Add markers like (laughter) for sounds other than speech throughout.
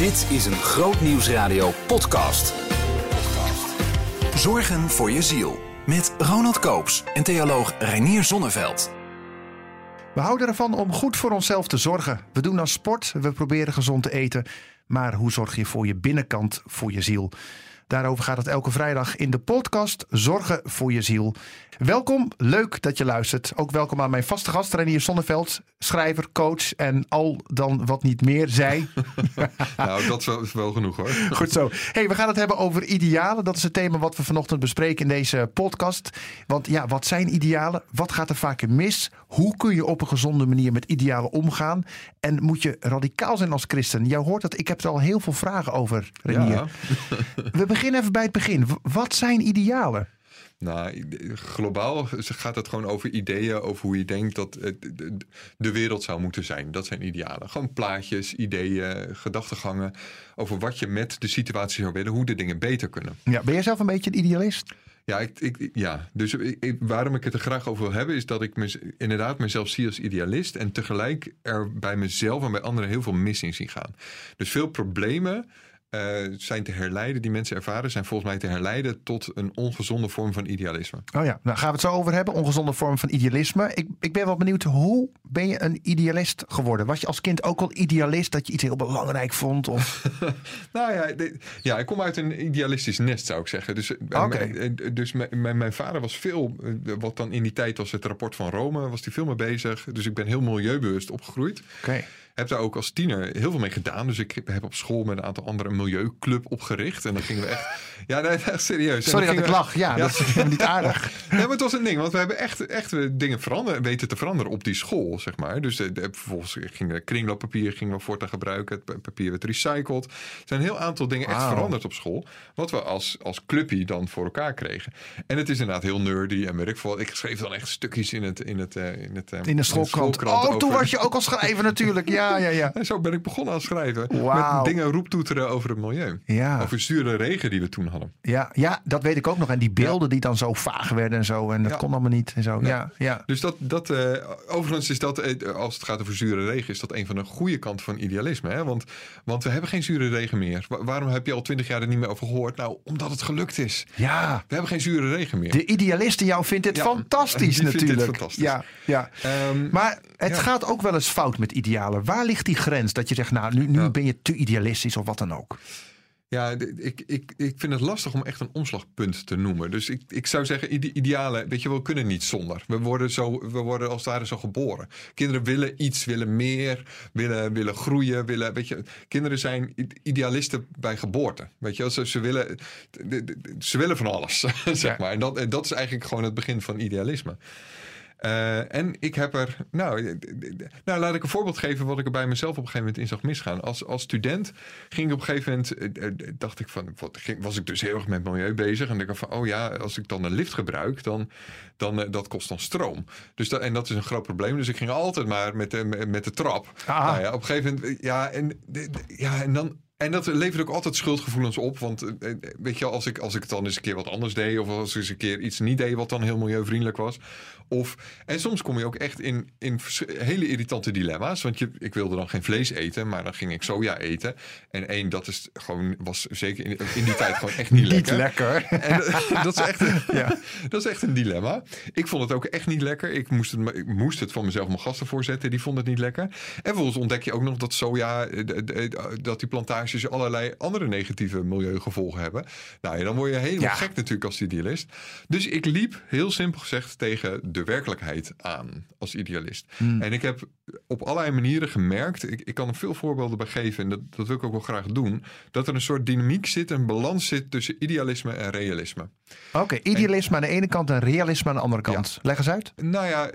Dit is een Groot Nieuwsradio podcast. Zorgen voor je ziel. Met Ronald Koops en theoloog Reinier Zonneveld. We houden ervan om goed voor onszelf te zorgen. We doen aan sport, we proberen gezond te eten. Maar hoe zorg je voor je binnenkant, voor je ziel? Daarover gaat het elke vrijdag in de podcast Zorgen voor je ziel. Welkom, leuk dat je luistert. Ook welkom aan mijn vaste gast Renier Sonneveld, schrijver, coach en al dan wat niet meer zij. (laughs) nou, dat is wel, genoeg hoor. Goed zo. Hey, we gaan het hebben over idealen. Dat is het thema wat we vanochtend bespreken in deze podcast. Want ja, wat zijn idealen? Wat gaat er vaak mis? Hoe kun je op een gezonde manier met idealen omgaan? En moet je radicaal zijn als christen? Jou hoort dat, ik heb er al heel veel vragen over, Renier. Ja. we beginnen even bij het begin. Wat zijn idealen? Nou, globaal gaat het gewoon over ideeën, over hoe je denkt dat de wereld zou moeten zijn. Dat zijn idealen. Gewoon plaatjes, ideeën, gedachtegangen over wat je met de situatie zou willen, hoe de dingen beter kunnen. Ja, ben jij zelf een beetje een idealist? Ja, ik, ik, ja. dus ik, waarom ik het er graag over wil hebben, is dat ik me, inderdaad mezelf zie als idealist en tegelijk er bij mezelf en bij anderen heel veel mis in zien gaan. Dus veel problemen uh, zijn te herleiden, die mensen ervaren, zijn volgens mij te herleiden tot een ongezonde vorm van idealisme. Oh ja, nou gaan we het zo over hebben. Ongezonde vorm van idealisme. Ik, ik ben wel benieuwd, hoe ben je een idealist geworden? Was je als kind ook al idealist dat je iets heel belangrijk vond? Of? (laughs) nou ja, ja, ik kom uit een idealistisch nest, zou ik zeggen. Dus, eh, okay. eh, dus mijn, mijn, vader was veel, wat dan in die tijd was het rapport van Rome, was hij veel mee bezig. Dus ik ben heel milieubewust opgegroeid. Oké heb daar ook als tiener heel veel mee gedaan. Dus ik heb op school met een aantal anderen een milieuclub opgericht. En dan gingen we echt... Ja, nee, echt serieus. Sorry dat ik lach. Ja, dat is niet aardig. (laughs) nee, maar het was een ding. Want we hebben echt, echt dingen veranderen, weten te veranderen op die school, zeg maar. Dus de, de, vervolgens gingen kringlooppapier gingen we voortaan gebruiken. Het papier werd recycled. Er zijn een heel aantal dingen echt veranderd op school. Wat we als, als clubje dan voor elkaar kregen. En het is inderdaad heel nerdy en werk voor. Ik schreef dan echt stukjes in het... In, het, uh, in, het, uh, in de schoolkrant. oh, toen was je ook al schrijven natuurlijk. (laughs) Ja, ja, ja. En zo ben ik begonnen aan schrijven. Met dingen roeptoeteren over het milieu. Ja. Over zure regen die we toen hadden. Ja, ja, dat weet ik ook nog. En die beelden die dan zo vaag werden en zo. En dat kon allemaal niet. En zo. Ja. Ja, Dus dat, dat uh, overigens is dat, eh, als het gaat over zure regen, is dat een van de goede kanten van idealisme. Hè? Want, want we hebben geen zure regen meer. waarom heb je al twintig jaar er niet meer over gehoord? Nou, omdat het gelukt is. Ja. We hebben geen zure regen meer. De idealist in jou vindt dit fantastisch (laughs) natuurlijk. fantastisch. Ja, ja. Um, maar het gaat ook wel eens fout met idealen. Waar ligt die grens dat je zegt, nou, nu, nu ben je te idealistisch of wat dan ook? Ja, ik, ik, ik vind het lastig om echt een omslagpunt te noemen. Dus ik, ik zou zeggen, idealen, weet je, we kunnen niet zonder. We worden, zo, we worden als het ware zo geboren. Kinderen willen iets, willen meer, willen, willen groeien. Willen, weet je, kinderen zijn idealisten bij geboorte. Weet je, ze, ze, willen, ze willen van alles, (laughs) zeg maar. En dat, en dat is eigenlijk gewoon het begin van idealisme. Uh, en ik heb er, nou, nou, laat ik een voorbeeld geven wat ik er bij mezelf op een gegeven moment in zag misgaan. Als, als student ging ik op een gegeven moment, uh, dacht ik van, wat, ging, was ik dus heel erg met milieu bezig. En dacht ik van, oh ja, als ik dan een lift gebruik, dan, dan uh, dat kost dan stroom. Dus dat, en dat is een groot probleem. Dus ik ging altijd maar met de, met de trap. Nou ja, op een gegeven moment, ja, en, ja, en dan en dat levert ook altijd schuldgevoelens op. Want eh, eh, weet je, als ik, als ik dan eens een keer wat anders deed. Of als ik eens een keer iets niet deed wat dan heel milieuvriendelijk was. Of, en soms kom je ook echt in, in hele irritante dilemma's. Want je, ik wilde dan geen vlees eten, maar dan ging ik soja eten. En één, dat is gewoon, was zeker in, in die tijd gewoon echt niet lekker. Niet lekker. En, dat, is echt, ja. (laughs) dat is echt een dilemma. Ik vond het ook echt niet lekker. Ik moest het, ik moest het van mezelf mijn gasten voorzetten. Die vonden het niet lekker. En vervolgens ontdek je ook nog dat soja, eh, dat die plantage je allerlei andere negatieve milieugevolgen hebben. Nou ja, dan word je helemaal gek natuurlijk als idealist. Dus ik liep heel simpel gezegd tegen de werkelijkheid aan als idealist. Hmm. En ik heb op allerlei manieren gemerkt, ik, ik kan er veel voorbeelden bij geven, en dat, dat wil ik ook wel graag doen, dat er een soort dynamiek zit, een balans zit tussen idealisme en realisme. Oké, idealisme aan de ene kant en realisme aan de andere kant. Leg eens uit. Nou ja,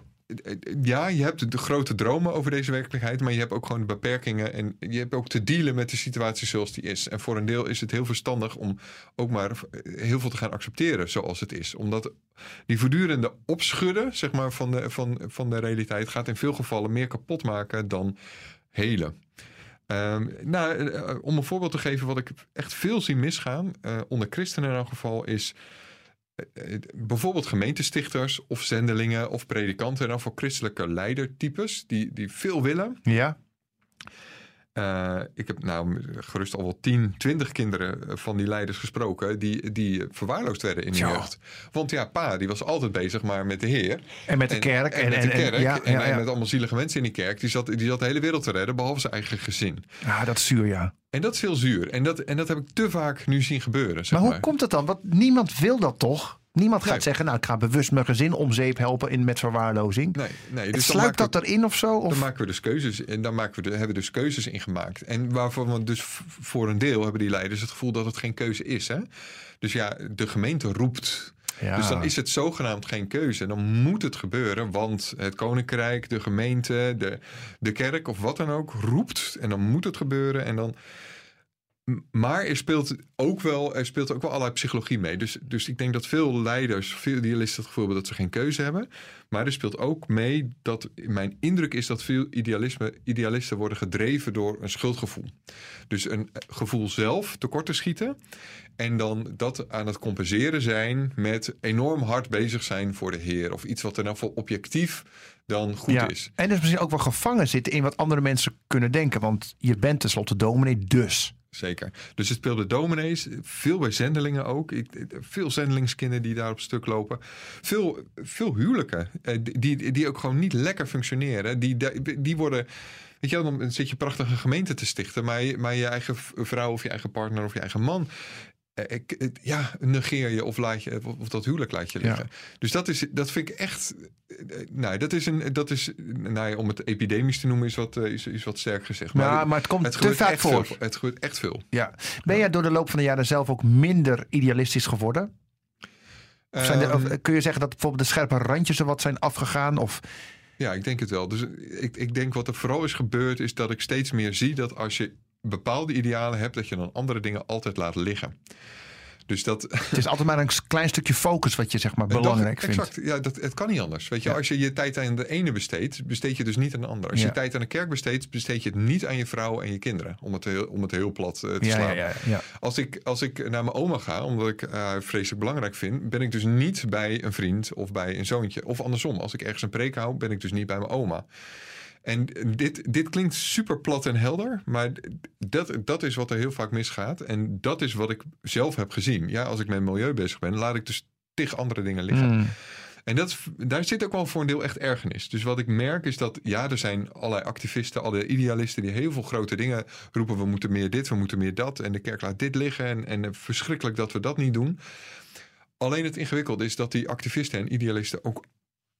ja, je hebt de grote dromen over deze werkelijkheid, maar je hebt ook gewoon de beperkingen en je hebt ook te dealen met de situatie zoals die is. En voor een deel is het heel verstandig om ook maar heel veel te gaan accepteren zoals het is. Omdat die voortdurende opschudden zeg maar, van, de, van, van de realiteit gaat in veel gevallen meer kapot maken dan helen. Um, nou, eh, om een voorbeeld te geven wat ik echt veel zie misgaan, uh, onder christenen in elk geval, is eh, eh, bijvoorbeeld gemeentestichters of zendelingen of predikanten en dan voor christelijke leidertypes die, die veel willen. Ja. Uh, ik heb nou gerust al wel 10, 20 kinderen van die leiders gesproken die, die verwaarloosd werden in de ja. jeugd. Want ja, pa die was altijd bezig maar met de Heer. En met de kerk. En, en met de kerk. En, ja, ja, en, met allemaal zielige mensen in die kerk. Die zat, die zat de hele wereld te redden, behalve zijn eigen gezin. Ja, dat is zuur, ja. En dat is veel zuur. En dat, en dat heb ik te vaak nu zien gebeuren. Zeg maar hoe komt het dan? Want niemand wil dat toch? Niemand gaat zeggen, nou, ik ga bewust mijn gezin om zeep helpen in, met verwaarlozing. Nee, nee. Dus sluit dat erin of zo? Of? Dan maken we dus keuzes. En dan maken we de, hebben we dus keuzes in gemaakt. En waarvan we dus voor een deel hebben die leiders het gevoel dat het geen keuze is. Hè? Dus ja, de gemeente roept. Ja. Dus dan is het zogenaamd geen keuze. Dan moet het gebeuren, want het koninkrijk, de gemeente, de, de kerk of wat dan ook roept. En dan moet het gebeuren. En dan maar er speelt ook wel, er speelt ook wel allerlei psychologie mee. Dus, dus ik denk dat veel leiders, veel idealisten het gevoel hebben dat ze geen keuze hebben. Maar er speelt ook mee dat mijn indruk is dat veel idealisme, idealisten worden gedreven door een schuldgevoel. Dus een gevoel zelf tekort te schieten. En dan dat aan het compenseren zijn met enorm hard bezig zijn voor de Heer. Of iets wat er nou voor objectief dan goed ja. is. En dus misschien ook wel gevangen zitten in wat andere mensen kunnen denken. Want je bent tenslotte dominee, dus zeker. Dus het speelde dominees, veel bij zendelingen ook. Ik, veel zendelingskinderen die daar op stuk lopen. Veel, veel huwelijken eh, die, die ook gewoon niet lekker functioneren. Die, die worden... Weet je, dan zit je prachtige gemeente te stichten, maar je, maar je eigen vrouw of je eigen partner of je eigen man ja, negeer je of, laat je, of dat huwelijk laat je liggen. Dus dat, is, dat vind ik echt. Eh, nou, dat is een. Dat is, nou om het epidemisch te noemen, is wat, eh, is, is wat sterk gezegd. Maar, het komt het te vaak voor. Veel, het gebeurt echt veel. Ja. Ben jij door de loop van de jaren zelf ook minder idealistisch geworden? Of zijn of ehm. kun je zeggen dat bijvoorbeeld de scherpe randjes er wat zijn afgegaan? Of ja, ik denk het wel. Dus ik, ik denk wat er vooral is gebeurd, is dat ik steeds meer zie dat als je bepaalde idealen hebt, dat je dan andere dingen altijd laat liggen. Dus dat... Het is altijd maar een klein stukje focus wat je zeg maar (laughs) belangrijk vindt. Exact, ja, dat, het kan niet anders. Weet je, als je je tijd aan de ene besteedt, besteed je dus niet aan de ander. Als je tijd aan de kerk besteedt, besteed je het niet aan je vrouw en je kinderen. Om het heel, om het heel plat uh, te slaan. Als, ik, als ik naar mijn oma ga, omdat ik haar vreselijk belangrijk vind, ben ik dus niet bij een vriend of bij een zoontje. Of andersom, als ik ergens een preek hou, ben ik dus niet bij mijn oma. En dit, dit klinkt super plat en helder, maar dat, dat is wat er heel vaak misgaat. En dat is wat ik zelf heb gezien. Ja, als ik met milieu bezig ben, laat ik dus tig andere dingen liggen. Hmm. En dat, daar zit ook wel voor een deel echt ergernis. Dus wat ik merk is dat, ja, er zijn allerlei activisten, alle idealisten die heel veel grote dingen roepen. We moeten meer dit, we moeten meer dat. En de kerk laat dit liggen. En, en verschrikkelijk dat we dat niet doen. Alleen het ingewikkelde is dat die activisten en idealisten ook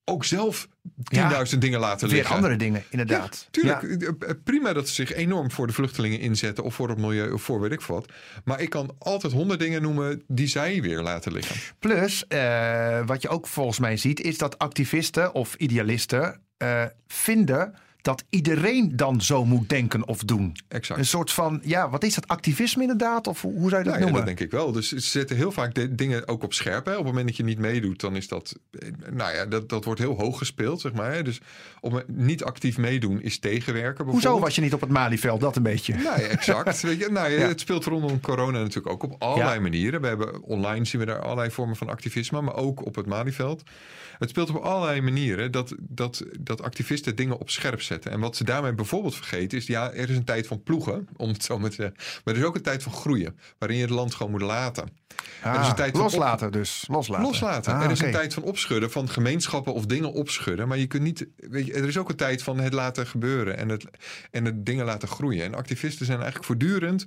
ook zelf 10.000 dingen laten liggen. Weer andere dingen, inderdaad. tuurlijk, eh, eh, prima dat ze zich enorm voor de vluchtelingen inzetten of voor het milieu of voor weet ik wat. Maar ik kan altijd honderd dingen noemen die zij weer laten liggen. Plus, uh, wat je ook volgens mij ziet, is dat activisten of idealisten uh, vinden dat iedereen dan zo moet denken of doen. Exact. Een soort van, ja, wat is dat, activisme inderdaad? Of hoe zou je dat nou, noemen? Ja, dat denk ik wel. Dus ze zetten heel vaak de dingen ook op scherp. Hè. Op het moment dat je niet meedoet, dan is dat, eh, nou ja, dat, dat wordt heel hoog gespeeld, zeg maar. Dus op niet actief meedoen is tegenwerken. Hoezo was je niet op het Malieveld? Dat een beetje. Nou ja, exact. Weet je, nou ja, (laughs) Het speelt rondom corona natuurlijk ook op allerlei manieren. We hebben online zien we daar allerlei vormen van activisme, maar ook op het Malieveld. Het speelt op allerlei manieren dat, dat, dat activisten dingen op scherp zetten. En wat ze daarmee bijvoorbeeld vergeten is, ja, er is een tijd van ploegen, (laughs) om het zo maar te zeggen. Maar er is ook een tijd van groeien, waarin je het land gewoon moet laten. Ah, er is een tijd loslaten dus. Loslaten. Loslaten. Ah, er is een tijd van opschudden, van gemeenschappen of dingen opschudden. Maar je kunt niet, weet je, er is ook een tijd van het laten gebeuren en het, en het dingen laten groeien. En activisten zijn eigenlijk voortdurend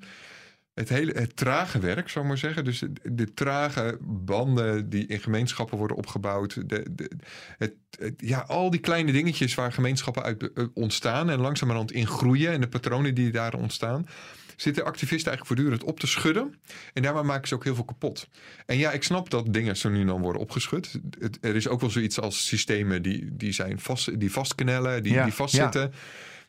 het hele het trage werk, zou ik maar zeggen. Dus de, trage banden die in gemeenschappen worden opgebouwd. De, de, het, ja, al die kleine dingetjes waar gemeenschappen uit eh, ontstaan en langzamerhand in groeien. En de patronen die daar ontstaan. Zitten activisten eigenlijk voortdurend op te schudden. En daarmee maken ze ook heel veel kapot. En ja, ik snap dat dingen zo nu dan worden opgeschud. er is ook wel zoiets als systemen die, die, zijn vast, die vastknellen, die, die vastzitten. Ja.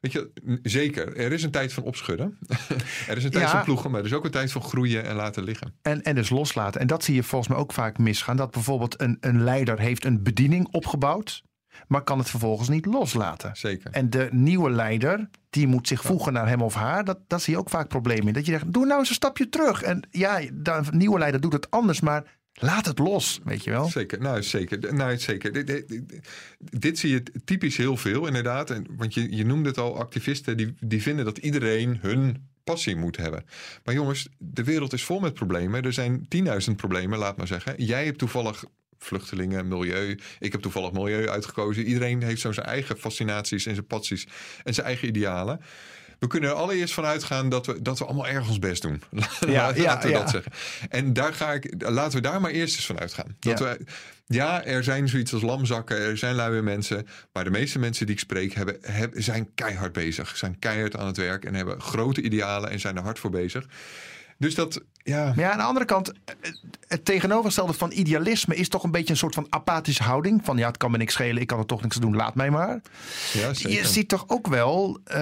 Weet je, zeker. Er is een tijd van opschudden. (laughs) er is een tijd van ploegen, maar er is ook een tijd van groeien en laten liggen. En, en dus loslaten. En dat zie je volgens mij ook vaak misgaan. Dat bijvoorbeeld een, een leider heeft een bediening opgebouwd maar kan het vervolgens niet loslaten. Zeker. En de nieuwe leider, die moet zich voegen naar hem of haar. Dat, dat zie je ook vaak problemen in. Dat je zegt, doe nou eens een stapje terug. En ja, de nieuwe leider doet het anders, maar Laat het los, weet je wel. Zeker, nou zeker. Nou, zeker. Dit, dit, zie je typisch heel veel, inderdaad. En, want je, je noemde het al, activisten die, die vinden dat iedereen hun passie moet hebben. Maar jongens, de wereld is vol met problemen. Er zijn 10.000 problemen, laat maar zeggen. Jij hebt toevallig vluchtelingen, milieu. Ik heb toevallig milieu uitgekozen. Iedereen heeft zo zijn eigen fascinaties en zijn passies en zijn eigen idealen. We kunnen er allereerst van uitgaan dat we, dat we allemaal erg ons best doen. (laughs) Ja, Laten ja, we ja. dat zeggen. En daar ga ik, laten we daar maar eerst eens van uitgaan. Dat Ja. we, ja, er zijn zoiets als lamzakken, er zijn luie mensen. Maar de meeste mensen die ik spreek hebben, hebben, zijn keihard bezig. Zijn keihard aan het werk en hebben grote idealen en zijn er hard voor bezig. Dus dat, ja, Maar ja, aan de andere kant, eh, het tegenovergestelde van idealisme is toch een beetje een soort van apathische houding. Van ja, het kan me niks schelen, ik kan er toch niks aan doen, laat mij maar. ja zeker. Je ziet toch ook wel, eh,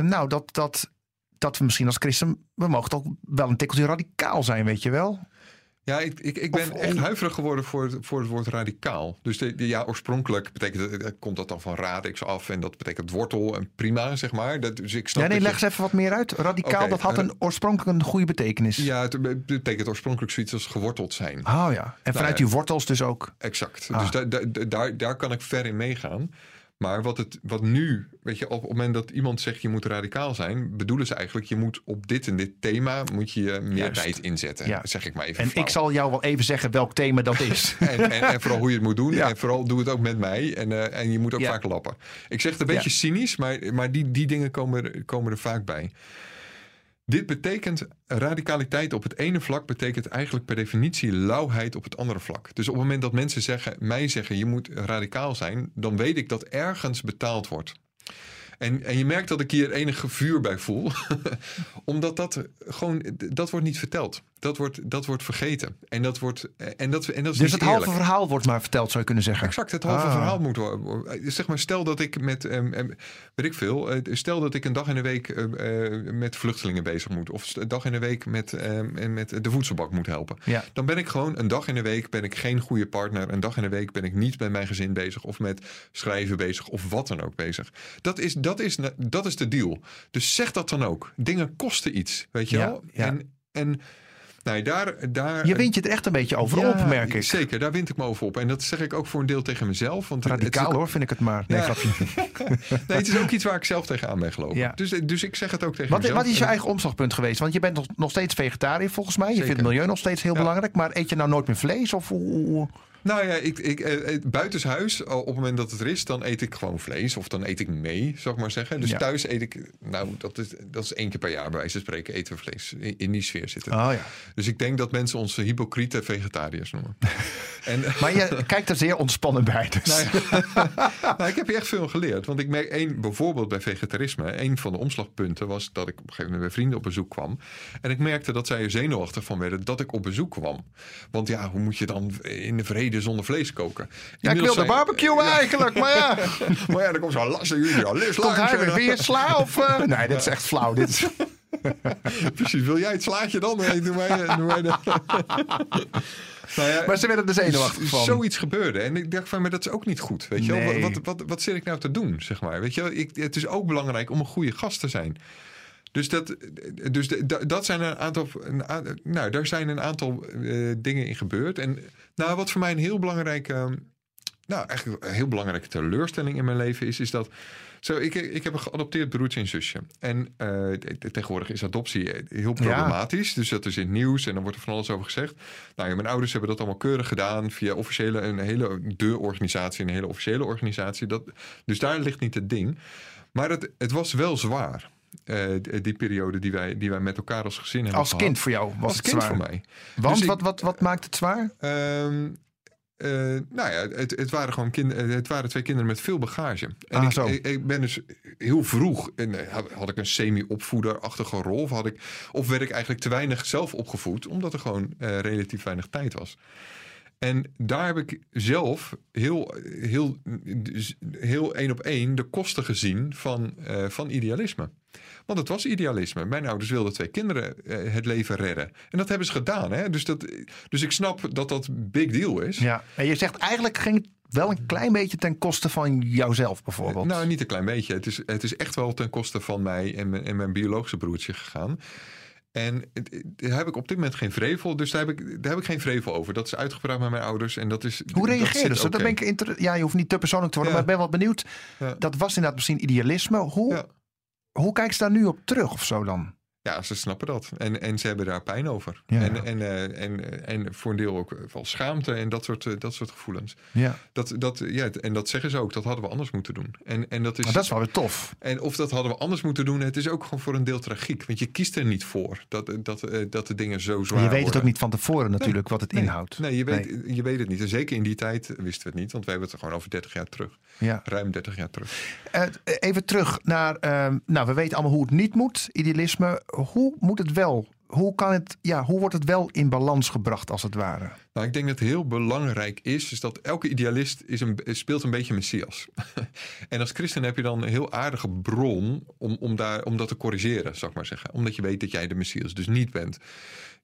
nou, dat, dat, dat we misschien als christen, we mogen toch wel een tikkeltje radicaal zijn, weet je wel. Ja, ik, ik, ik ben Of- echt huiverig geworden voor het, voor het woord radicaal. Dus de, de- ja, oorspronkelijk betekent eh, komt dat dan van radix af en dat betekent wortel en prima, zeg maar. Dat, dus ik snap Ja, nee, leg je- eens even wat meer uit. Radicaal, dat had eh, een oorspronkelijk een goede betekenis. Ja, het betekent oorspronkelijk zoiets als geworteld zijn. Oh ja, en vanuit ja. die wortels dus ook. Exact. Ah. Dus daar, daar, daar kan ik ver in meegaan. Maar wat, het, wat nu, weet je, op het moment dat iemand zegt je moet radicaal zijn, bedoelen ze eigenlijk je moet op dit en dit thema moet je je meer Juist. tijd inzetten. Ja. Zeg ik maar even. En flauw. ik zal jou wel even zeggen welk thema dat is. (laughs) En, en, en vooral hoe je het moet doen. Ja. En vooral doe het ook met mij. En, eh, en je moet ook Ja. vaak lappen. Ik zeg het een beetje cynisch, maar, maar die, die dingen komen, er- komen er vaak bij. Dit betekent radicaliteit op het ene vlak betekent eigenlijk per definitie lauwheid op het andere vlak. Dus op het moment dat mensen zeggen, mij zeggen je moet radicaal zijn, dan weet ik dat ergens betaald wordt. En, en je merkt dat ik hier enige vuur bij voel. (laughs) Omdat dat gewoon, dat wordt niet verteld. Dat wordt, dat wordt vergeten. En dat, wordt, en dat, en dat is Dus het halve eerlijk. verhaal wordt maar verteld, zou je kunnen zeggen. Exact, het halve Ah. verhaal moet worden. Zeg maar, stel dat ik met, ehm, weet ik veel, eh, stel dat ik een dag in de week eh, eh, met vluchtelingen bezig moet. Of een dag in de week met, ehm, met de voedselbak moet helpen. Ja. Dan ben ik gewoon een dag in de week ben ik geen goede partner. Een dag in de week ben ik niet met mijn gezin bezig. Of met schrijven bezig. Of wat dan ook bezig. Dat is, dat is, dat is de deal. Dus zeg dat dan ook. Dingen kosten iets, weet je Ja, wel? ja. En, en nou, daar, daar, Je wint je er echt een beetje over Ja, op, merk ik. Zeker, daar wint ik me over op. En dat zeg ik ook voor een deel tegen mezelf. Want het Radicaal ook- hoor, vind ik het maar. Nee, Ja. (laughs) Nee, het is ook iets waar ik zelf tegenaan ben gelopen. Ja. Dus, dus ik zeg het ook tegen Wat, mezelf. wat is je En- eigen omslagpunt geweest? Want je bent nog, nog steeds vegetariër volgens mij. Je Zeker. vindt het milieu nog steeds heel belangrijk. Maar eet je nou nooit meer vlees? Of Nou ja, ik, ik, eh, eh, buitenshuis, op het moment dat het er is, dan eet ik gewoon vlees. Of dan eet ik mee, zou ik maar zeggen. Dus Ja. thuis eet ik, nou, dat is, dat is één keer per jaar bij wijze van spreken, eten we vlees. In, in die sfeer zitten. Oh ja. Dus ik denk dat mensen ons hypocriete vegetariërs noemen. (laughs) en, Maar je kijkt er zeer ontspannen bij. Dus. Nou ja. (laughs) nou, ik heb hier echt veel geleerd. Want ik merk één, bijvoorbeeld bij vegetarisme, een van de omslagpunten was dat ik op een gegeven moment bij vrienden op bezoek kwam. En ik merkte dat zij er zenuwachtig van werden dat ik op bezoek kwam. Want ja, hoe moet je dan in de vrede zonder vlees koken? ja, ik wil de barbecue eigenlijk. Maar ja, (laughs) Maar ja, dan komt zo'n lastige idealist komt langs hij weer sla? Of, eh? (laughs) Nee, dit is echt flauw. Dit is... (laughs) Precies, wil jij het slaatje dan? Nee, doe mij, doe mij dat. Nou ja, Maar ze werden er zenuwachtig van. Zoiets gebeurde. En ik dacht van, maar dat is ook niet goed. Weet je wel? Nee. Wat, wat, wat, wat zit ik nou te doen, zeg maar? Weet je wel? Ik, het is ook belangrijk om een goede gast te zijn. Dus, dat, dus de- dat zijn een aantal. Een, nou, daar zijn een aantal eh, dingen in gebeurd. En nou, wat voor mij een heel belangrijke. Nou, eigenlijk een heel belangrijke teleurstelling in mijn leven is, is dat. Zo, ik, ik heb een geadopteerd broertje en zusje. En eh, te- tegenwoordig is adoptie heel problematisch. Dus dat is in het nieuws en dan wordt er van alles over gezegd. Nou ja, mijn ouders hebben dat allemaal keurig gedaan via officiële, een hele de organisatie, een hele officiële organisatie. Dat, dus daar ligt niet het ding. Maar het, het was wel zwaar. Eh, die, periode die wij, die wij met elkaar als gezin hebben Als gehad. kind voor jou was Als het kind zwaar. voor mij. Want Dus wat, wat, wat maakt het zwaar? Ehm, eh, nou ja, het, het waren gewoon kinderen. Het waren twee kinderen met veel bagage. En Ah, ik, ik, ik ben dus heel vroeg. En eh, had, had ik een semi-opvoederachtige rol? Of, had ik, of werd ik eigenlijk te weinig zelf opgevoed, omdat er gewoon eh, relatief weinig tijd was. En daar heb ik zelf heel, heel, heel één op één de kosten gezien van, eh, van idealisme. Want het was idealisme. Mijn ouders wilden twee kinderen eh, het leven redden. En dat hebben ze gedaan. Hè? Dus, dat, dus ik snap dat dat big deal is. Ja. En je zegt eigenlijk ging het wel een klein beetje ten koste van jouzelf bijvoorbeeld. Nou, niet een klein beetje. Het is, het is echt wel ten koste van mij en mijn, en mijn biologische broertje gegaan. En daar heb ik op dit moment geen vrevel. Dus daar heb, ik, daar heb ik geen vrevel over. Dat is uitgepraat met mijn ouders. En dat is, Hoe zit ze? Dat oké. ben ik inter- ja, je hoeft niet te persoonlijk te worden, Ja. maar ik ben wel benieuwd. Ja. Dat was inderdaad misschien idealisme. Hoe, Ja. hoe kijken ze daar nu op terug of zo dan? Ja, ze snappen dat. En, en ze hebben daar pijn over. Ja. En, en, eh, en, eh, en voor een deel ook wel schaamte en dat soort, eh, dat soort gevoelens. Ja. Dat, dat, ja, en dat zeggen ze ook. Dat hadden we anders moeten doen. En, en, dat is, Maar dat is wel weer tof. en of dat hadden we anders moeten doen. Het is ook gewoon voor een deel tragiek. Want je kiest er niet voor dat, dat, eh, dat de dingen zo zwaar je weet het worden. ook niet van tevoren natuurlijk wat het Nee, inhoudt. Nee, je weet, je weet het niet. En zeker in die tijd wisten we het niet. Want we hebben het er gewoon over 30 jaar terug. Ja. Ruim 30 jaar terug. Eh, even terug naar, nou we weten allemaal hoe het niet moet, idealisme. Hoe moet het wel? Hoe, kan het, ja, hoe wordt het wel in balans gebracht als het ware? Nou, ik denk dat het heel belangrijk is, is dat elke idealist is een, speelt een beetje Messias. (laughs) en als christen heb je dan een heel aardige bron om, om, daar, om dat te corrigeren, zou ik maar zeggen. Omdat je weet dat jij de Messias dus niet bent.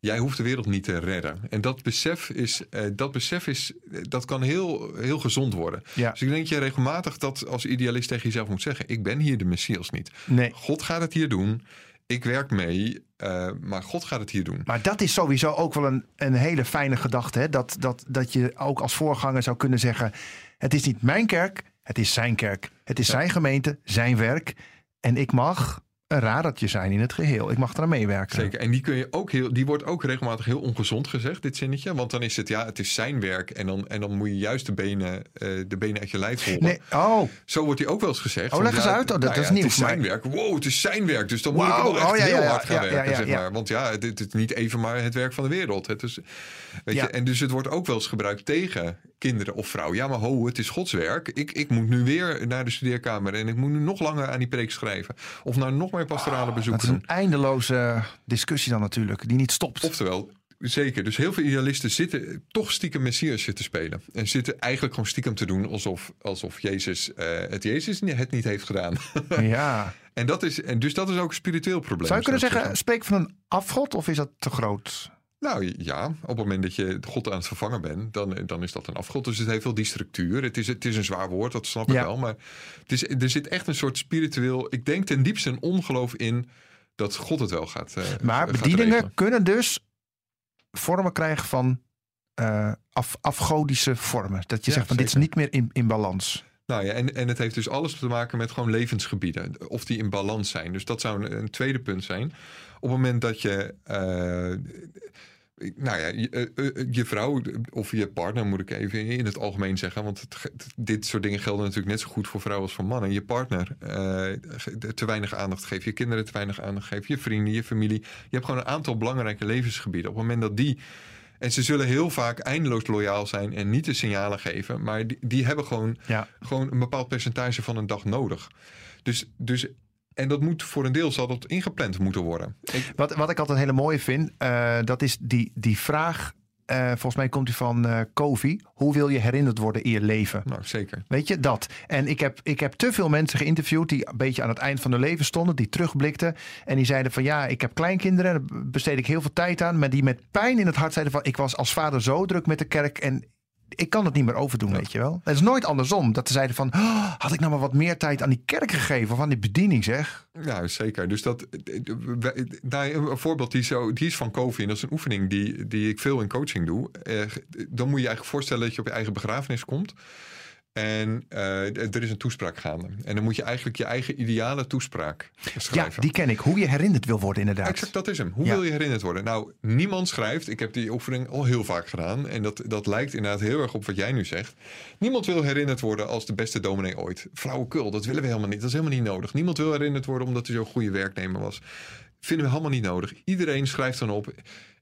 Jij hoeft de wereld niet te redden. En dat besef, is, eh, dat, besef is, eh, dat kan heel, heel gezond worden. Ja. Dus ik denk dat je regelmatig dat als idealist tegen jezelf moet zeggen. Ik ben hier de Messias niet. Nee. God gaat het hier doen. Ik werk mee, eh, maar God gaat het hier doen. Maar dat is sowieso ook wel een, een hele fijne gedachte. Hè? Dat, dat, dat je ook als voorganger zou kunnen zeggen: Het is niet mijn kerk, het is zijn kerk. Het is zijn gemeente, zijn werk. En ik mag een radertje zijn in het geheel. Ik mag eraan meewerken. Zeker. En die, kun je ook heel, die wordt ook regelmatig heel ongezond gezegd, dit zinnetje. Want dan is het, ja, het is zijn werk. En dan, en dan moet je juist de benen, eh, de benen uit je lijf hollen. Nee, oh, Zo wordt die ook wel eens gezegd. Oh, leg eens ja, uit. Oh, dat- nou is nieuw Het is zijn werk. Wow, het is zijn werk. Dus dan moet ik wel echt Oh, ja, heel ja, hard gaan werken, zeg maar. Want ja, dit is niet even maar het werk van de wereld. Het is, weet je, en dus het wordt ook wel eens gebruikt tegen kinderen of vrouwen. Ja, maar ho, het is Gods werk. Ik, ik moet nu weer naar de studeerkamer. En ik moet nu nog langer aan die preek schrijven. Of naar nog meer pastorale dat bezoeken is een eindeloze discussie dan natuurlijk, die niet stopt. Oftewel, zeker. Dus heel veel idealisten zitten toch stiekem Messiasje te spelen. En zitten eigenlijk gewoon stiekem te doen alsof, alsof Jezus eh, het Jezus het niet heeft gedaan. (laughs) Ja. en, dat is, en dus dat is ook een spiritueel probleem. Zou je kunnen zeggen, spreek van een afgod of is dat te groot? Nou ja, op het moment dat je God aan het vervangen bent, dan, dan is dat een afgod. Dus het heeft wel die structuur. Het is, het is een zwaar woord, dat snap ik Ja. wel. Maar het is, er zit echt een soort spiritueel, ik denk ten diepste een ongeloof in dat God het wel gaat. eh, Maar gaat bedieningen regelen. kunnen dus vormen krijgen van eh, af, afgodische vormen. Dat je Ja, zegt van dit is niet meer in, in balans. Nou ja, en, en het heeft dus alles te maken met gewoon levensgebieden. Of die in balans zijn. Dus dat zou een, een tweede punt zijn. Op het moment dat je. eh, nou ja, je, eh, eh, je vrouw of je partner moet ik even in het algemeen zeggen. Want het, dit soort dingen gelden natuurlijk net zo goed voor vrouwen als voor mannen. Je partner eh, ge- te weinig aandacht geeft. Je kinderen te weinig aandacht geeft. Je vrienden, je familie. Je hebt gewoon een aantal belangrijke levensgebieden. Op het moment dat die. En ze zullen heel vaak eindeloos loyaal zijn en niet de signalen geven. Maar die, die hebben gewoon Ja. gewoon een bepaald percentage van een dag nodig. Dus, dus, en dat moet voor een deel zal dat ingepland moeten worden. Ik, Wat, wat ik altijd een hele mooie vind, eh, dat is die, die vraag. eh, volgens mij komt die van Kovi. Hoe wil je herinnerd worden in je leven? nou, zeker. Weet je, dat. En ik heb, ik heb te veel mensen geïnterviewd die een beetje aan het eind van hun leven stonden, die terugblikten. En die zeiden van ja, ik heb kleinkinderen, daar besteed ik heel veel tijd aan. Maar die met pijn in het hart zeiden van ik was als vader zo druk met de kerk en ik kan het niet meer overdoen, weet je wel. Het is nooit andersom. Dat ze zeiden van, "Oh, had ik nou maar wat meer tijd aan die kerk gegeven of aan die bediening zeg. Ja, zeker. Dus dat, nou, een voorbeeld die, zo, die is van. En dat is een oefening die, die ik veel in coaching doe. Eh, dan moet je je eigenlijk voorstellen dat je op je eigen begrafenis komt. En eh, er is een toespraak gaande. En dan moet je eigenlijk je eigen ideale toespraak Ja, schrijven. die ken ik. Hoe je herinnerd wil worden inderdaad. Exact, dat is hem. Hoe Ja. wil je herinnerd worden? Nou, niemand schrijft. Ik heb die oefening al heel vaak gedaan. En dat, dat lijkt inderdaad heel erg op wat jij nu zegt. Niemand wil herinnerd worden als de beste dominee ooit. Flauwekul, dat willen we helemaal niet. Dat is helemaal niet nodig. Niemand wil herinnerd worden omdat hij zo'n goede werknemer was. Vinden we helemaal niet nodig. Iedereen schrijft dan op.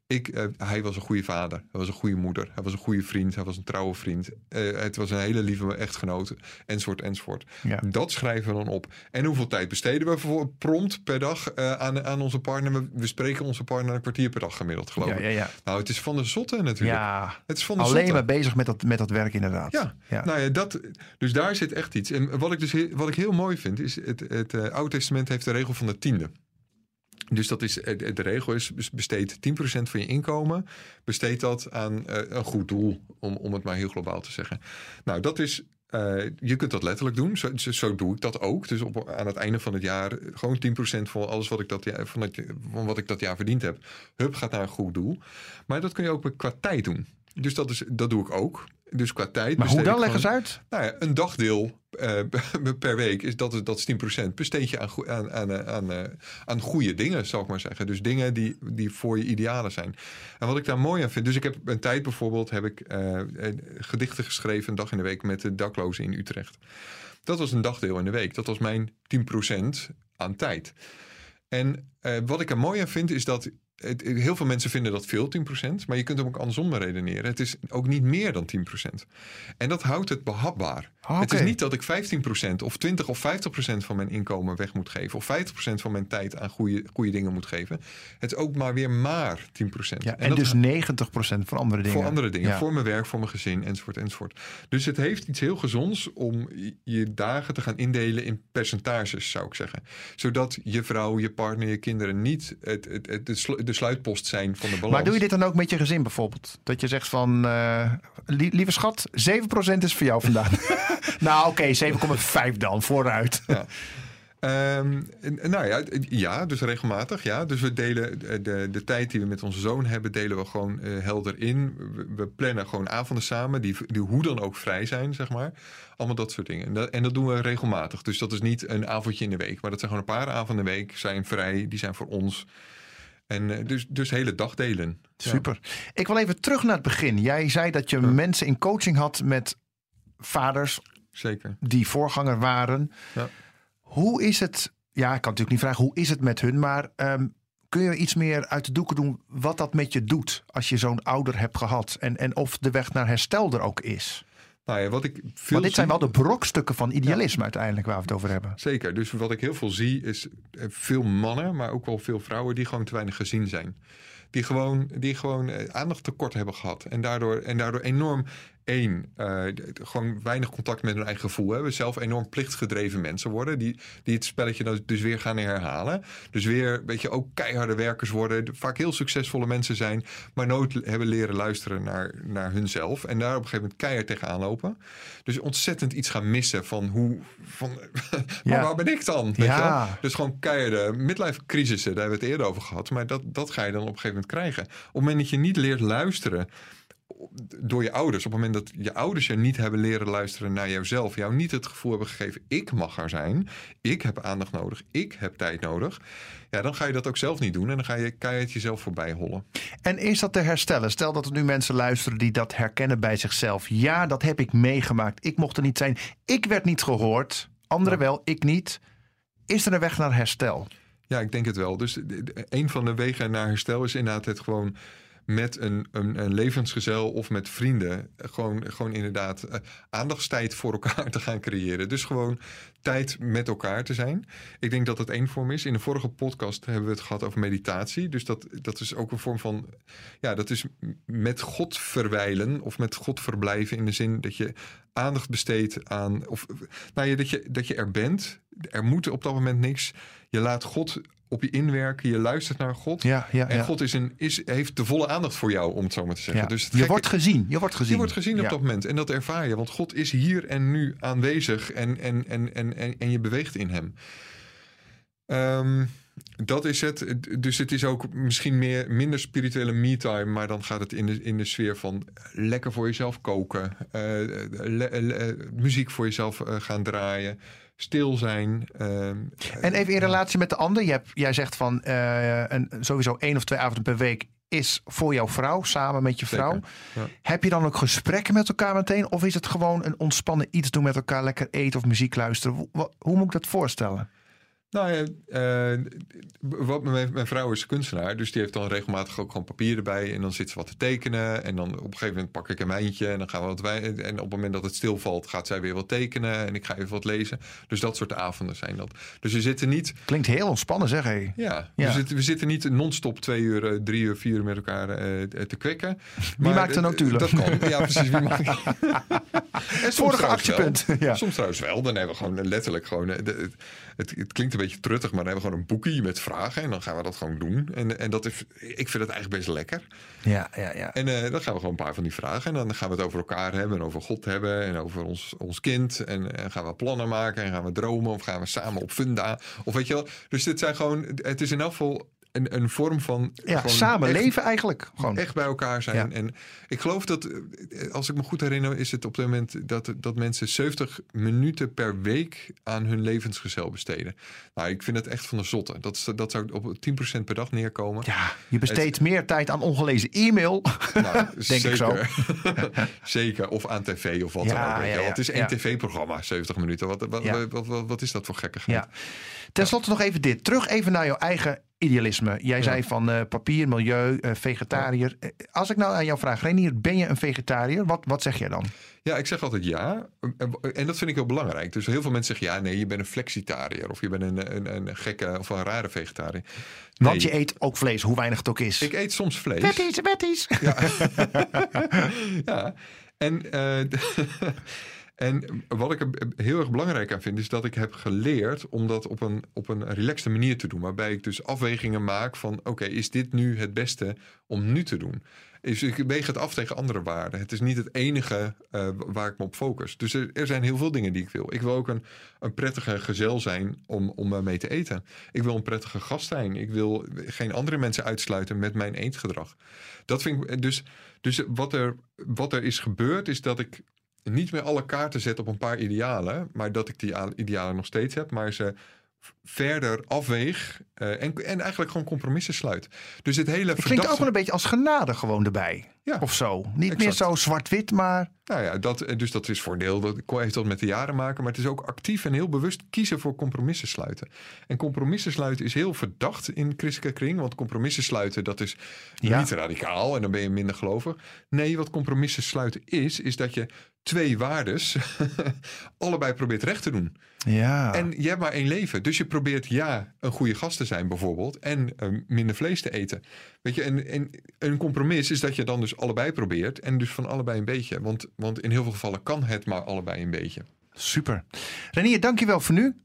Ik, eh, hij was een goede vader. Hij was een goede moeder. Hij was een goede vriend. Hij was een trouwe vriend. Eh, het was een hele lieve echtgenoot. Enzovoort, enzovoort. Ja. Dat schrijven we dan op. En hoeveel tijd besteden we voor prompt per dag eh, aan, aan onze partner? We, we spreken onze partner een kwartier per dag gemiddeld, geloof ik. ja, ja. Nou, het is van de zotte natuurlijk. ja. Het is van de Alleen zotte. maar bezig met dat, met dat werk inderdaad. Ja, nou ja, dat, dus daar zit echt iets. En wat ik dus heel, wat ik heel mooi vind, is het, het Oude Testament heeft de regel van de tiende. Dus dat is, eh, de regel is, besteed 10% van je inkomen, besteed dat aan eh, een goed doel, om, om het maar heel globaal te zeggen. Nou, dat is eh, je kunt dat letterlijk doen. Zo, zo, doe ik dat ook. Dus op, aan het einde van het jaar gewoon 10% van alles wat ik dat jaar, van wat ik dat jaar verdiend heb. Hup, gaat naar een goed doel. Maar dat kun je ook qua tijd doen. Dus dat, is, dat doe ik ook. Dus qua tijd. Maar hoe dan? ik Leg eens gewoon- uit. nou ja, een dagdeel eh, (laughs) per week is dat, is- dat is 10%. Besteed je aan, aan, aan, eh, aan, eh, aan goede dingen, zal ik maar zeggen. Dus dingen die, die voor je idealen zijn. En wat ik daar mooi aan vind. Dus ik heb een tijd bijvoorbeeld heb ik gedichten geschreven, een dag in de week met de daklozen in Utrecht. Dat was een dagdeel in de week. Dat was mijn 10% aan tijd. En wat ik er mooi aan vind is dat. Het, heel veel mensen vinden dat veel, 10%. Maar je kunt hem ook andersom redeneren. Het is ook niet meer dan 10%. En dat houdt het behapbaar. Ah, Het is niet dat ik 15% of 20 of 50% van mijn inkomen weg moet geven. Of 50% van mijn tijd aan goede, goede dingen moet geven. Het is ook maar weer maar 10%. Ja, en, dat dus 90% voor andere dingen. voor andere dingen. Ja. Voor mijn werk, voor mijn gezin, enzovoort, enzovoort. Dus het heeft iets heel gezonds om je- dagen te gaan indelen in percentages, zou ik zeggen. Zodat je vrouw, je partner, je kinderen niet het, het, het, de de sluitpost zijn van de balans. Maar doe je dit dan ook met je gezin bijvoorbeeld? Dat je zegt van, eh, lie- lieve schat, 7% is voor jou vandaag. (laughs) nou oké, 7,5 dan, vooruit. Ja. Ehm, nou ja, ja, dus regelmatig. Ja. Dus we delen de, de, de tijd die we met onze zoon hebben, delen we gewoon eh, helder in. We, we plannen gewoon avonden samen, die, die hoe dan ook vrij zijn, zeg maar. Allemaal dat soort dingen. En dat, en dat doen we regelmatig. Dus dat is niet een avondje in de week, maar dat zijn gewoon een paar avonden in de week, zijn vrij, die zijn voor ons. En eh, dus, dus hele dagdelen. Ja. Super. Ik wil even terug naar het begin. Jij zei dat je mensen in coaching had met vaders Zeker. die voorganger waren. Ja. Hoe is het? Ja, ik kan natuurlijk niet vragen hoe is het met hun, maar ehm, kun je iets meer uit de doeken doen wat dat met je doet als je zo'n ouder hebt gehad en, en of de weg naar herstel er ook is? Nou ja, wat ik veel Want dit zijn wel de brokstukken van idealisme uiteindelijk waar we het over hebben. Zeker. Dus wat ik heel veel zie is eh, veel mannen, maar ook wel veel vrouwen die gewoon te weinig gezien zijn. Die gewoon, die gewoon eh, aandacht tekort hebben gehad. En daardoor, en daardoor enorm één, eh, gewoon weinig contact met hun eigen gevoel hebben. Zelf enorm plichtgedreven mensen worden. Die, die het spelletje dan dus weer gaan herhalen. Dus weer, weet je, ook keiharde werkers worden. Vaak heel succesvolle mensen zijn. Maar nooit hebben leren luisteren naar, naar hunzelf. En daar op een gegeven moment keihard tegenaan lopen. Dus ontzettend iets gaan missen van hoe... Van, (laughs) maar Ja. waar ben ik dan? Weet Ja. Dus gewoon keiharde midlife crisissen. Daar hebben we het eerder over gehad. Maar dat, dat ga je dan op een gegeven moment krijgen. Op het moment dat je niet leert luisteren door je ouders. Op het moment dat je ouders je niet hebben leren luisteren naar jouzelf. Jou niet het gevoel hebben gegeven, ik mag er zijn. Ik heb aandacht nodig. Ik heb tijd nodig. Ja, dan ga je dat ook zelf niet doen. En dan ga je keihard jezelf voorbij hollen. En is dat te herstellen? Stel dat er nu mensen luisteren die dat herkennen bij zichzelf. Ja, dat heb ik meegemaakt. Ik mocht er niet zijn. Ik werd niet gehoord. Anderen wel, ik niet. Is er een weg naar herstel? Ja, ik denk het wel. Dus een van de wegen naar herstel is inderdaad het gewoon met een, een, een levensgezel of met vrienden gewoon, gewoon inderdaad eh, aandachtstijd voor elkaar (laughs) te gaan creëren. Dus gewoon tijd met elkaar te zijn. Ik denk dat het één vorm is. In de vorige podcast hebben we het gehad over meditatie. Dus dat, dat is ook een vorm van, ja, dat is met God verwijlen of met God verblijven in de zin dat je aandacht besteedt aan, of nou ja, dat je, dat je er bent. Er moet op dat moment niks. Je laat God op je inwerken. Je luistert naar God. Ja, ja, En ja. God is een, is, heeft de volle aandacht voor jou, om het zo maar te zeggen. Dus je wordt gezien. Je wordt gezien. je wordt gezien op dat moment. En dat ervaar je. Want God is hier en nu aanwezig. En, en, en, en, en, en je beweegt in hem. Ehm, dat is het. Dus het is ook misschien meer, minder spirituele me-time. Maar dan gaat het in de, in de sfeer van lekker voor jezelf koken. eh, le- le- muziek voor jezelf eh, gaan draaien. Stil zijn. ehm, En even in relatie met de ander. Je hebt, jij zegt van eh, een, sowieso één of twee avonden per week is voor jouw vrouw, samen met je vrouw. Ja. Heb je dan ook gesprekken met elkaar meteen? Of is het gewoon een ontspannen iets doen met elkaar, lekker eten of muziek luisteren? Hoe moet ik dat voorstellen? Nou ja, eh, wat, mijn, mijn vrouw is kunstenaar, dus die heeft dan regelmatig ook gewoon papier erbij. En dan zit ze wat te tekenen. En dan op een gegeven moment pak ik een wijntje en dan gaan we wat wijn. En op het moment dat het stilvalt, gaat zij weer wat tekenen. En ik ga even wat lezen. Dus dat soort avonden zijn dat. Dus we zitten niet, Klinkt heel ontspannen, zeg hé. ja, Ja. We, zitten, we zitten niet non-stop twee uur, eh, drie uur, vier uur met elkaar eh, te kwekken. maakt de eh, notulen? Dat kan, ja precies. Wie maakt (laughs) en soms Vorige actiepunt. Ja. Soms trouwens wel. Dan hebben we gewoon letterlijk gewoon. het, het klinkt een beetje truttig, maar dan hebben we gewoon een boekje met vragen. En dan gaan we dat gewoon doen. En, en dat is, ik vind het eigenlijk best lekker. Ja, ja, ja. En eh, dan gaan we gewoon een paar van die vragen. En dan gaan we het over elkaar hebben. En over God hebben. En over ons, ons kind. En, en gaan we plannen maken. En gaan we dromen. Of gaan we samen op funda. Of weet je wel. Dus dit zijn gewoon. Het is in elk geval een, een vorm van. Ja, gewoon samen echt- leven eigenlijk. Gewoon. Echt bij elkaar zijn. Ja. En ik geloof dat, als ik me goed herinner, is het op dit moment dat, dat mensen 70 minuten per week aan hun levensgezel besteden. Nou, ik vind het echt van de zotte. Dat, is- dat zou op 10% per dag neerkomen. Ja, je besteedt meer tijd aan ongelezen e-mail. Nou, (laughs) Denk ik zo. (laughs) Zeker. Of aan tv of wat Ja, dan ook. ja, Het is één tv-programma, 70 minuten. Wat, wat, wat, wat is dat voor gekkigheid? Ja. Ten slotte nog even dit. Terug even naar jouw eigen idealisme. Jij zei van eh, papier, milieu, eh, vegetariër. Eh, Als ik nou aan jou vraag, Renier, ben je een vegetariër? Wat, wat zeg jij dan? Ja, ik zeg altijd ja. En dat vind ik heel belangrijk. Dus heel veel mensen zeggen ja, nee, je bent een flexitariër. Of je bent een, een, een gekke of een rare vegetariër. Want je eet ook vlees, hoe weinig het ook is. Ik eet soms vlees. Wetties, wetties. ja. (laughs) En, (laughs) en wat ik er heel erg belangrijk aan vind, is dat ik heb geleerd om dat op een, op een relaxte manier te doen. Waarbij ik dus afwegingen maak van: oké, is dit nu het beste om nu te doen? Dus ik weeg het af tegen andere waarden. Het is niet het enige eh, waar ik me op focus. Dus er, zijn heel veel dingen die ik wil. Ik wil ook een, een prettige gezel zijn om, om mee te eten. Ik wil een prettige gast zijn. Ik wil geen andere mensen uitsluiten met mijn eetgedrag. Dat vind ik dus. Dus wat er, wat er is gebeurd, is dat ik niet meer alle kaarten zet op een paar idealen, maar dat ik die idealen nog steeds heb, maar ze verder afweeg eh, en, en eigenlijk gewoon compromissen sluit. Dus het hele Het klinkt ook wel een beetje als genade gewoon erbij. Ja, Of zo. Niet meer zo zwart-wit, maar... Nou ja, dat, dus dat is voor een deel. Dat heeft dat met de jaren maken. Maar het is ook actief en heel bewust kiezen voor compromissen sluiten. En compromissen sluiten is heel verdacht in christelijke kring. Want compromissen sluiten, dat is Ja. niet radicaal. En dan ben je minder gelovig. Nee, wat compromissen sluiten is, is dat je twee waardes (laughs) allebei probeert recht te doen. Ja. En je hebt maar één leven. Dus je probeert ja, een goede gast te zijn bijvoorbeeld. En eh, minder vlees te eten. Weet je, en, en een compromis is dat je dan dus allebei probeert. En dus van allebei een beetje. Want, want in heel veel gevallen kan het maar allebei een beetje. Super. Renier, dankjewel voor nu.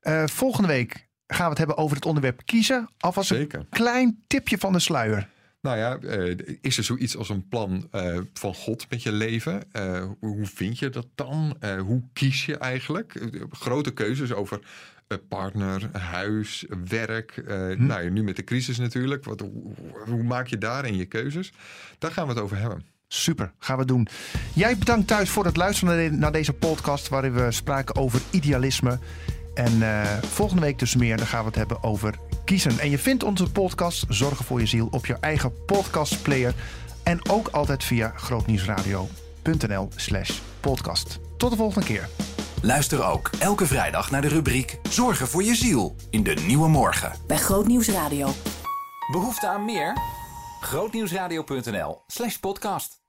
Eh, volgende week gaan we het hebben over het onderwerp kiezen. Alvast Zeker. een klein tipje van de sluier. Nou ja, eh, is er zoiets als een plan eh, van God met je leven? Eh, hoe vind je dat dan? Hoe kies je eigenlijk? Grote keuzes over partner, huis, werk. eh, Nou ja, nu met de crisis natuurlijk. Wat, hoe, hoe maak je daarin je keuzes? Daar gaan we het over hebben. Super, gaan we doen. Jij bedankt thuis voor het luisteren naar de- naar deze podcast... waarin we spraken over idealisme. En volgende week dus meer, dan gaan we het hebben over kiezen. En je vindt onze podcast Zorgen voor je ziel op je eigen podcastplayer. En ook altijd via grootnieuwsradio.nl slash podcast. Tot de volgende keer. Luister ook elke vrijdag naar de rubriek Zorgen voor je ziel in de Nieuwe Morgen. Bij Grootnieuws Radio. Behoefte aan meer? Grootnieuwsradio.nl slash podcast.